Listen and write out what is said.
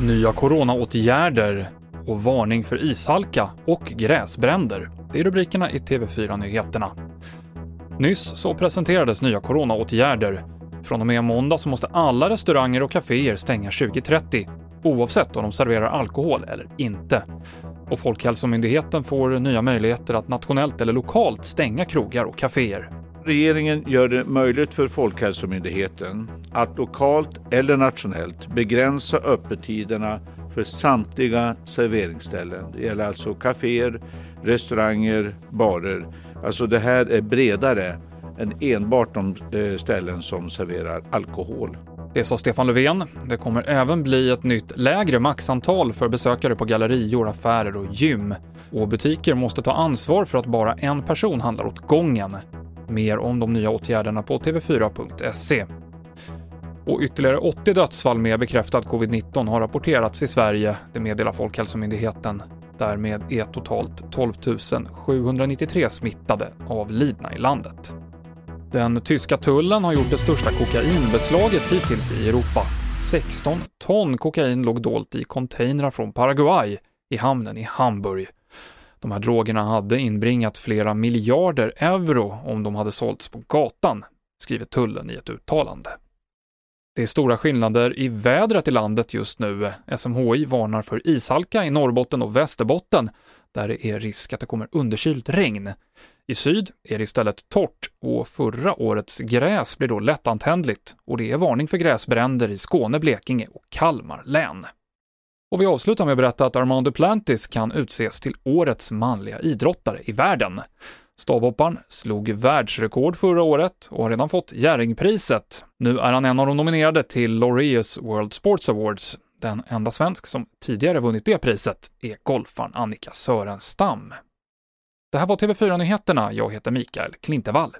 Nya coronaåtgärder och varning för ishalka och gräsbränder. Det är rubrikerna i TV4-nyheterna. Nyss så presenterades nya coronaåtgärder. Från och med måndag så måste alla restauranger och kaféer stänga 2030, oavsett om de serverar alkohol eller inte. Och Folkhälsomyndigheten får nya möjligheter att nationellt eller lokalt stänga krogar och kaféer. Regeringen gör det möjligt för Folkhälsomyndigheten att lokalt eller nationellt begränsa öppettiderna för samtliga serveringsställen. Det gäller alltså kaféer, restauranger, barer. Alltså det här är bredare än enbart de eh, ställen som serverar alkohol. Det sa Stefan Löfven. Det kommer även bli ett nytt lägre maxantal för besökare på gallerior, affärer och gym. Och butiker måste ta ansvar för att bara en person handlar åt gången. Mer om de nya åtgärderna på tv4.se. Och ytterligare 80 dödsfall med bekräftad covid-19 har rapporterats i Sverige, det meddelar Folkhälsomyndigheten. Därmed är totalt 12 793 smittade avlidna i landet. Den tyska tullen har gjort det största kokainbeslaget hittills i Europa. 16 ton kokain låg dolt i containrar från Paraguay i hamnen i Hamburg. De här drogerna hade inbringat flera miljarder euro om de hade sålts på gatan, skriver tullen i ett uttalande. Det är stora skillnader i vädret i landet just nu. SMHI varnar för ishalka i Norrbotten och Västerbotten, där det är risk att det kommer underkylt regn. I syd är det istället torrt och förra årets gräs blir då lättantändligt och det är varning för gräsbränder i Skåne, Blekinge och Kalmar län. Och vi avslutar med att berätta att Armand Duplantis kan utses till årets manliga idrottare i världen. Stavhopparen slog världsrekord förra året och har redan fått Jerringpriset. Nu är han en av de nominerade till Laureus World Sports Awards. Den enda svensk som tidigare vunnit det priset är golfaren Annika Sörenstam. Det här var TV4 Nyheterna. Jag heter Mikael Klintevall.